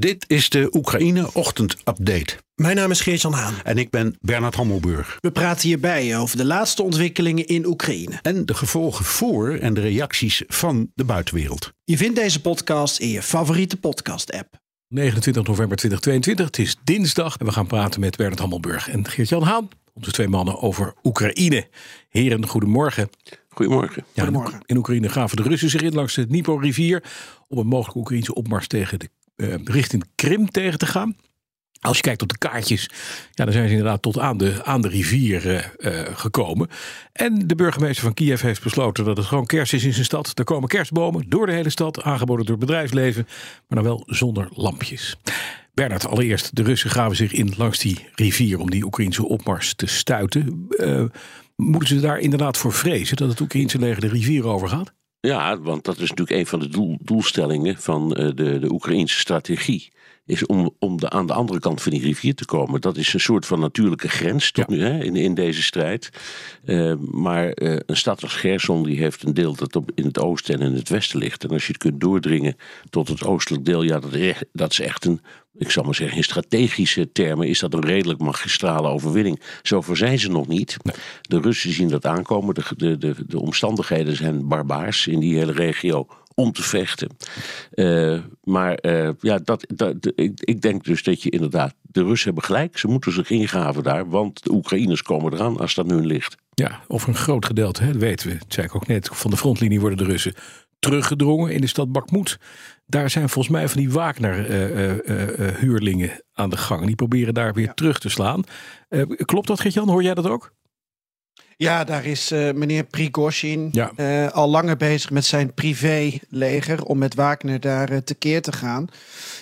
Dit is de Oekraïne Ochtend Update. Mijn naam is Geert-Jan Haan. En ik ben Bernard Hammelburg. We praten hierbij over de laatste ontwikkelingen in Oekraïne. En de gevolgen voor en de reacties van de buitenwereld. Je vindt deze podcast in je favoriete podcast-app. 29 november 2022, het is dinsdag. En we gaan praten met Bernard Hammelburg en Geert-Jan Haan. Onze twee mannen over Oekraïne. Heren, goedemorgen. Goedemorgen. Ja, in- Goedemorgen. In Oekraïne gaven de Russen zich in langs de Dnipro-rivier... om een mogelijke Oekraïnse opmars tegen de, richting Krim tegen te gaan. Als je kijkt op de kaartjes, ja, dan zijn ze inderdaad tot aan de, aan de rivier eh, eh, gekomen. En de burgemeester van Kiev heeft besloten dat het gewoon kerst is in zijn stad. Er komen kerstbomen door de hele stad, aangeboden door het bedrijfsleven, maar dan wel zonder lampjes. Bernard, allereerst, de Russen gaven zich in langs die rivier om die Oekraïnse opmars te stuiten. Eh, moeten ze daar inderdaad voor vrezen dat het Oekraïnse leger de rivier overgaat? Ja, want dat is natuurlijk een van de doel, doelstellingen van eh, de, de Oekraïnse strategie. Is om, om de, aan de andere kant van die rivier te komen. Dat is een soort van natuurlijke grens tot Ja. nu hè, in, in deze strijd. Eh, maar eh, een stad als Gerson die heeft een deel dat op, in het oosten en in het westen ligt. En als je het kunt doordringen tot het oostelijk deel, ja, dat, dat is echt een, ik zal maar zeggen, in strategische termen is dat een redelijk magistrale overwinning. Zover zijn ze nog niet. De Russen zien dat aankomen. De, de, de, de omstandigheden zijn barbaars in die hele regio om te vechten. Eh, maar eh, ja, dat, ik, ik denk dus dat je inderdaad, de Russen hebben gelijk. Ze moeten zich ingraven daar, want de Oekraïners komen eraan als dat hun ligt. Ja, over een groot gedeelte, hè, dat weten we. Dat zei ik ook net. Van de frontlinie worden de Russen teruggedrongen in de stad Bakhmut. Daar zijn volgens mij van die Wagner-huurlingen aan de gang. Die proberen daar weer terug te slaan. Eh, klopt dat, Gert-Jan? Hoor jij dat ook? Ja, daar is eh, meneer Prigozhin Ja. eh, al langer bezig met zijn privéleger om met Wagner daar eh, tekeer te gaan.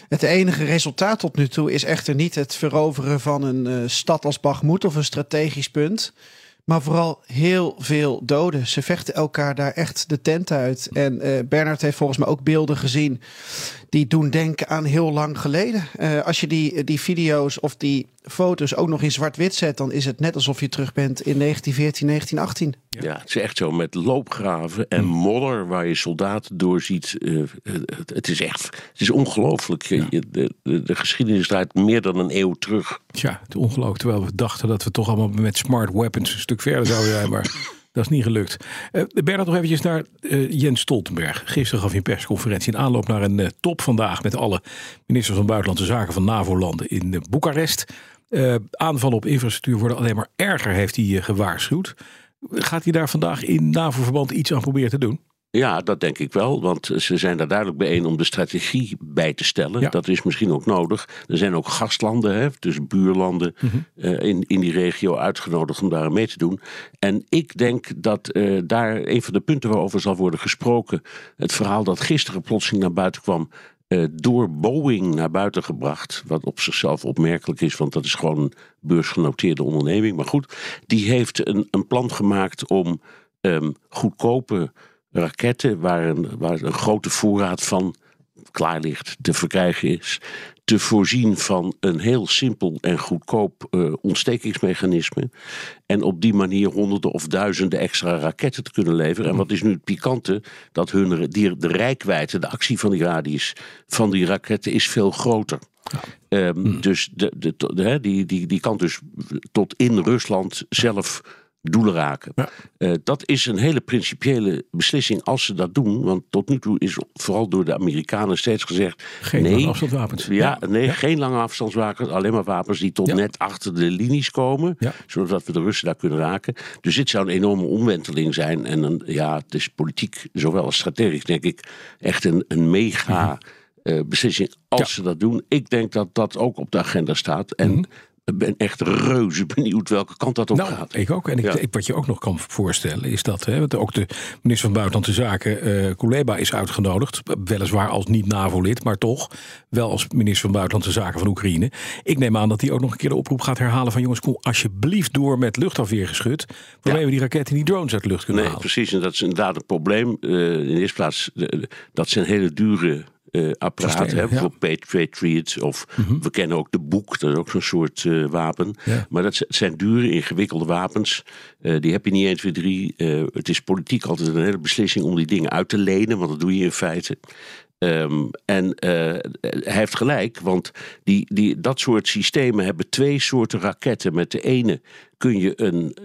Het enige resultaat tot nu toe is echter niet het veroveren van een eh, stad als Bakhmut of een strategisch punt. Maar vooral heel veel doden. Ze vechten elkaar daar echt de tent uit. En eh Bernard heeft volgens mij ook beelden gezien die doen denken aan heel lang geleden. Eh, als je die, die video's of die foto's ook nog in zwart-wit zet, dan is het net alsof je terug bent in 1914, 1918. Ja. het is echt zo met loopgraven en modder waar je soldaten doorziet. eh, het, het is echt, het is ongelooflijk. Je- De, de, de geschiedenis draait meer dan een eeuw terug. Ja, het is ongelooflijk. Terwijl we dachten dat we toch allemaal met smart weapons een stuk verder zouden zijn. Maar dat is niet gelukt. Eh Bernard, nog eventjes naar eh, Jens Stoltenberg. Gisteren gaf hij een persconferentie in aanloop naar een eh, top vandaag... met alle ministers van Buitenlandse Zaken van NAVO-landen in Boekarest. Aanvallen op infrastructuur worden alleen maar erger, heeft hij gewaarschuwd. Gaat hij daar vandaag in NAVO-verband iets aan proberen te doen? Ja, dat denk ik wel. Want ze zijn daar duidelijk bijeen om de strategie bij te stellen. Ja. Dat is misschien ook nodig. Er zijn ook gastlanden, hè, dus buurlanden eh, in, in die regio uitgenodigd om daar mee te doen. En ik denk dat eh, daar een van de punten waarover zal worden gesproken. Het verhaal dat gisteren plotseling naar buiten kwam. eh, door Boeing naar buiten gebracht. Wat op zichzelf opmerkelijk is, want dat is gewoon een beursgenoteerde onderneming. Maar goed, die heeft een, een plan gemaakt om ehm, goedkope raketten waar een, waar een grote voorraad van klaar ligt te verkrijgen is. Te voorzien van een heel simpel en goedkoop eh, ontstekingsmechanisme. En op die manier honderden of duizenden extra raketten te kunnen leveren. En wat is nu het pikante? Dat hun, die, de rijkwijde, de actie van die radius van die raketten is veel groter. Ehm, Dus de, de, die, die, die kan dus tot in Rusland zelf doelen raken. Ja. Eh, dat is een hele principiële beslissing als ze dat doen. Want tot nu toe is vooral door de Amerikanen steeds gezegd... Geen nee, lange afstandswapens. Ja, Ja. nee, Ja. geen lange afstandswapens. Alleen maar wapens die tot net achter de linies komen. Zodat we de Russen daar kunnen raken. Dus dit zou een enorme omwenteling zijn. En een, ja, het is politiek, zowel als strategisch, denk ik, echt een, een mega... eh, beslissing als Mhm. Ja. ze dat doen. Ik denk dat dat ook op de agenda staat. En Mhm. Ben echt reuze benieuwd welke kant dat op nou, gaat. Ik ook. En ik, Ja. ik- wat je ook nog kan voorstellen is dat hè, want ook de minister van Buitenlandse Zaken, eh Kuleba, is uitgenodigd. Weliswaar als niet NAVO-lid, maar toch wel als minister van Buitenlandse Zaken van Oekraïne. Ik neem aan dat hij ook nog een keer de oproep gaat herhalen van jongens, kom alsjeblieft door met luchtafweergeschut. Waarmee we die raketten en die drones uit de lucht kunnen Nee, halen. precies. En dat is inderdaad een probleem. Eh, in de eerste plaats, de- dat zijn hele dure apparaten. Systemen, hè, ja. Mhm. Voor Patriot. Of we kennen ook de boek, dat is ook zo'n soort eh, wapen. Ja. Maar dat zijn dure, ingewikkelde wapens. Eh, die heb je niet 1, 2, 3. Eh, het is politiek altijd een hele beslissing om die dingen uit te lenen. Want dat doe je in feite. Ehm, en eh, hij heeft gelijk, want die, die, dat soort systemen hebben twee soorten raketten. Met de ene kun je een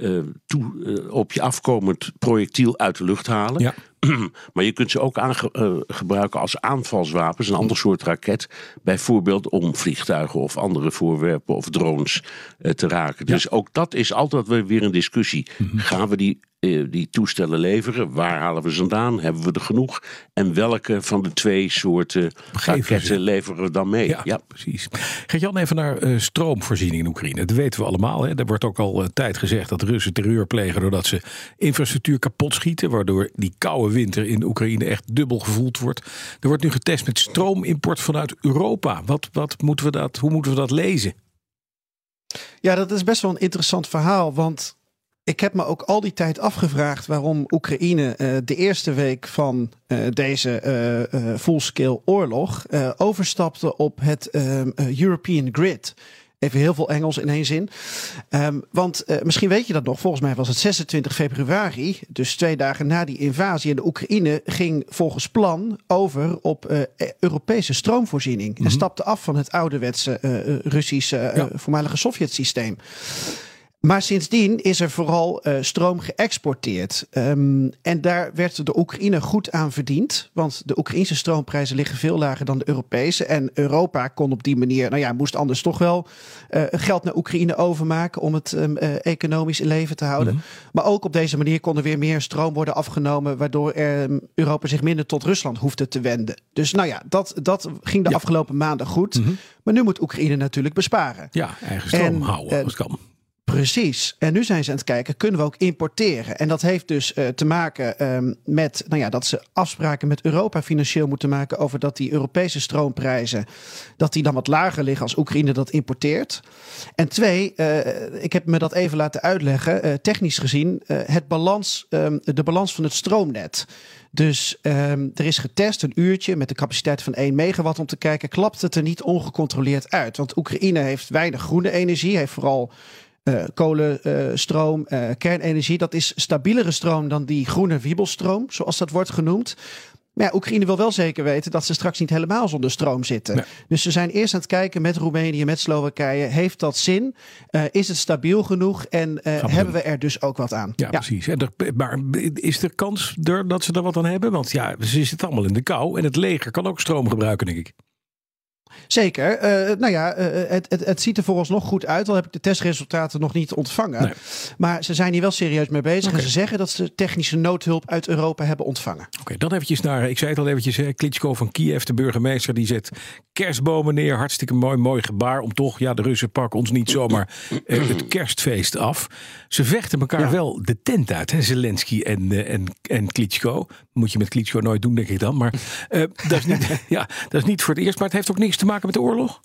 toe, op je afkomend projectiel uit de lucht halen. Ja. Maar je kunt ze ook eh, gebruiken als aanvalswapens, een ander soort raket. Bijvoorbeeld om vliegtuigen of andere voorwerpen of drones eh, te raken. Dus ook dat is altijd weer- een discussie. Mhm. Gaan we die, die toestellen leveren? Waar halen we ze vandaan? Hebben we er genoeg? En welke van de twee soorten raketten leveren we dan mee? Ja, Ja. precies. Gert-Jan, even naar eh, stroomvoorziening in Oekraïne. Dat weten we allemaal. Hè. Er wordt ook al eh, tijd gezegd dat Russen terreur plegen... doordat ze infrastructuur kapot schieten... waardoor die koude winter in Oekraïne echt dubbel gevoeld wordt. Er wordt nu getest met stroomimport vanuit Europa. Wat, wat moeten we dat, hoe moeten we dat lezen? Ja, dat is best wel een interessant verhaal. Want ik heb me ook al die tijd afgevraagd waarom Oekraïne eh, de eerste week van eh, deze eh, full-scale oorlog overstapte op het European Grid. Even heel veel Engels in één zin. Ehm, want misschien weet je dat nog. Volgens mij was het 26 februari. Dus twee dagen na die invasie. En de Oekraïne ging volgens plan over op eh, Europese stroomvoorziening. En stapte af van het ouderwetse eh, Russische Ja. voormalige Sovjet-systeem. Maar sindsdien is er vooral eh, stroom geëxporteerd. Ehm, en daar werd de Oekraïne goed aan verdiend. Want de Oekraïnse stroomprijzen liggen veel lager dan de Europese. En Europa kon op die manier, nou ja, moest anders toch wel eh, geld naar Oekraïne overmaken om het ehm, eh, economisch in leven te houden. Maar ook op deze manier kon er weer meer stroom worden afgenomen, waardoor ehm, Europa zich minder tot Rusland hoefde te wenden. Dus nou ja, dat, dat ging de Ja. afgelopen maanden goed. Maar nu moet Oekraïne natuurlijk besparen. Ja, eigen stroom En, houden als kan. Precies. En nu zijn ze aan het kijken, kunnen we ook importeren? En dat heeft dus eh, te maken ehm, met nou ja, dat ze afspraken met Europa financieel moeten maken over dat die Europese stroomprijzen, dat die dan wat lager liggen als Oekraïne dat importeert. En twee, eh, ik heb me dat even laten uitleggen, eh, technisch gezien, het balans, ehm, de balans van het stroomnet. Dus ehm, er is getest een uurtje met een capaciteit van 1 megawatt om te kijken, klapt het er niet ongecontroleerd uit? Want Oekraïne heeft weinig groene energie, heeft vooral eh kolenstroom, eh kernenergie. Dat is stabielere stroom dan die groene wiebelstroom, zoals dat wordt genoemd. Maar ja, Oekraïne wil wel zeker weten dat ze straks niet helemaal zonder stroom zitten. Nee. Dus ze zijn eerst aan het kijken met Roemenië, met Slowakije. Heeft dat zin? Is het stabiel genoeg? En we hebben doen. we er dus ook wat aan? Ja, precies. En er, maar is er kans er, dat ze er wat aan hebben? Want ja, ze zitten allemaal in de kou. En het leger kan ook stroom gebruiken, denk ik. Zeker. Eh, nou ja, eh, het, het, het ziet er vooralsnog goed uit. Al heb ik de testresultaten nog niet ontvangen. Nee. Maar ze zijn hier wel serieus mee bezig. En ze zeggen dat ze technische noodhulp uit Europa hebben ontvangen. Oké, dan eventjes naar, ik zei het al eventjes, hè, Klitschko van Kiev, de burgemeester, die zet kerstbomen neer. Hartstikke mooi, mooi gebaar om toch, ja, de Russen pakken ons niet zomaar eh, het kerstfeest af. Ze vechten elkaar Ja. wel de tent uit, hè, Zelensky en, eh, en, en Klitschko. Moet je met Klitschko nooit doen, denk ik dan. Maar eh, dat, is niet, ja, dat is niet voor het eerst, maar het heeft ook niks te maken met de oorlog.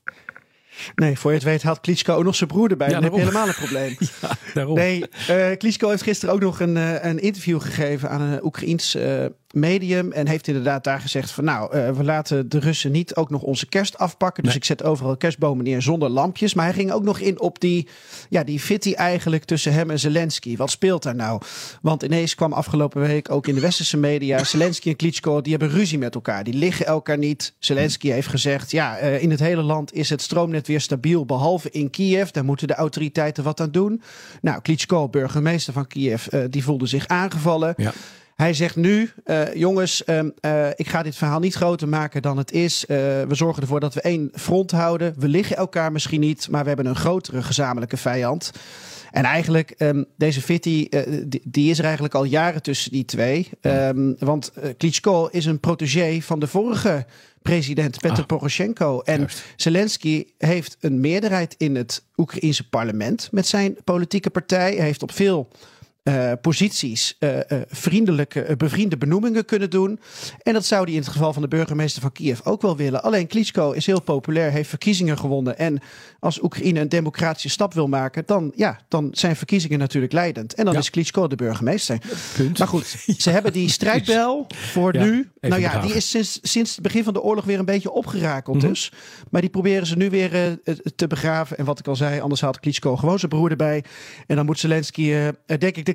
Nee, voor je het weet haalt Klitschko ook nog zijn broer erbij. Ja, dan heb je helemaal een probleem. Ja, daarom. Nee, eh Klitschko heeft gisteren ook nog een, eh, een interview gegeven aan een Oekraïens eh, medium. En heeft inderdaad daar gezegd van nou, eh, we laten de Russen niet ook nog onze kerst afpakken. Dus Nee. ik zet overal kerstbomen neer zonder lampjes. Maar hij ging ook nog in op die, ja, die fitty eigenlijk tussen hem en Zelensky. Wat speelt daar nou? Want ineens kwam afgelopen week ook in de westerse media... Zelensky en Klitschko, die hebben ruzie met elkaar. Die liggen elkaar niet. Zelensky heeft gezegd, ja, eh, in het hele land is het stroomnet weer stabiel... behalve in Kiev. Daar moeten de autoriteiten wat aan doen. Nou, Klitschko, burgemeester van Kiev, eh, die voelde zich aangevallen. Ja. Hij zegt nu, uh, jongens, um, uh, ik ga dit verhaal niet groter maken dan het is. Uh, we zorgen ervoor dat we één front houden. We liggen elkaar misschien niet, maar we hebben een grotere gezamenlijke vijand. En eigenlijk, um, deze fitty, die, die, is er eigenlijk al jaren tussen die twee. Um, want Klitschko is een protégé van de vorige president Petro ah, Poroshenko. En juist. Zelensky heeft een meerderheid in het Oekraïense parlement met zijn politieke partij. Hij heeft op veel uh, posities uh, vriendelijke, bevriende benoemingen kunnen doen. En dat zou hij in het geval van de burgemeester van Kiev ook wel willen. Alleen Klitschko is heel populair, heeft verkiezingen gewonnen. En als Oekraïne een democratische stap wil maken, dan, ja, dan zijn verkiezingen natuurlijk leidend. En dan ja. is Klitschko de burgemeester. Punt. Maar goed, ze hebben die strijdbel voor Ja, nu. Nou ja, begraven. die is sinds, sinds het begin van de oorlog weer een beetje opgerakeld Mhm. dus. Maar die proberen ze nu weer eh, te begraven. En wat ik al zei, anders haalt Klitschko gewoon zijn broer erbij. En dan moet Zelensky, eh, eh, denk ik, de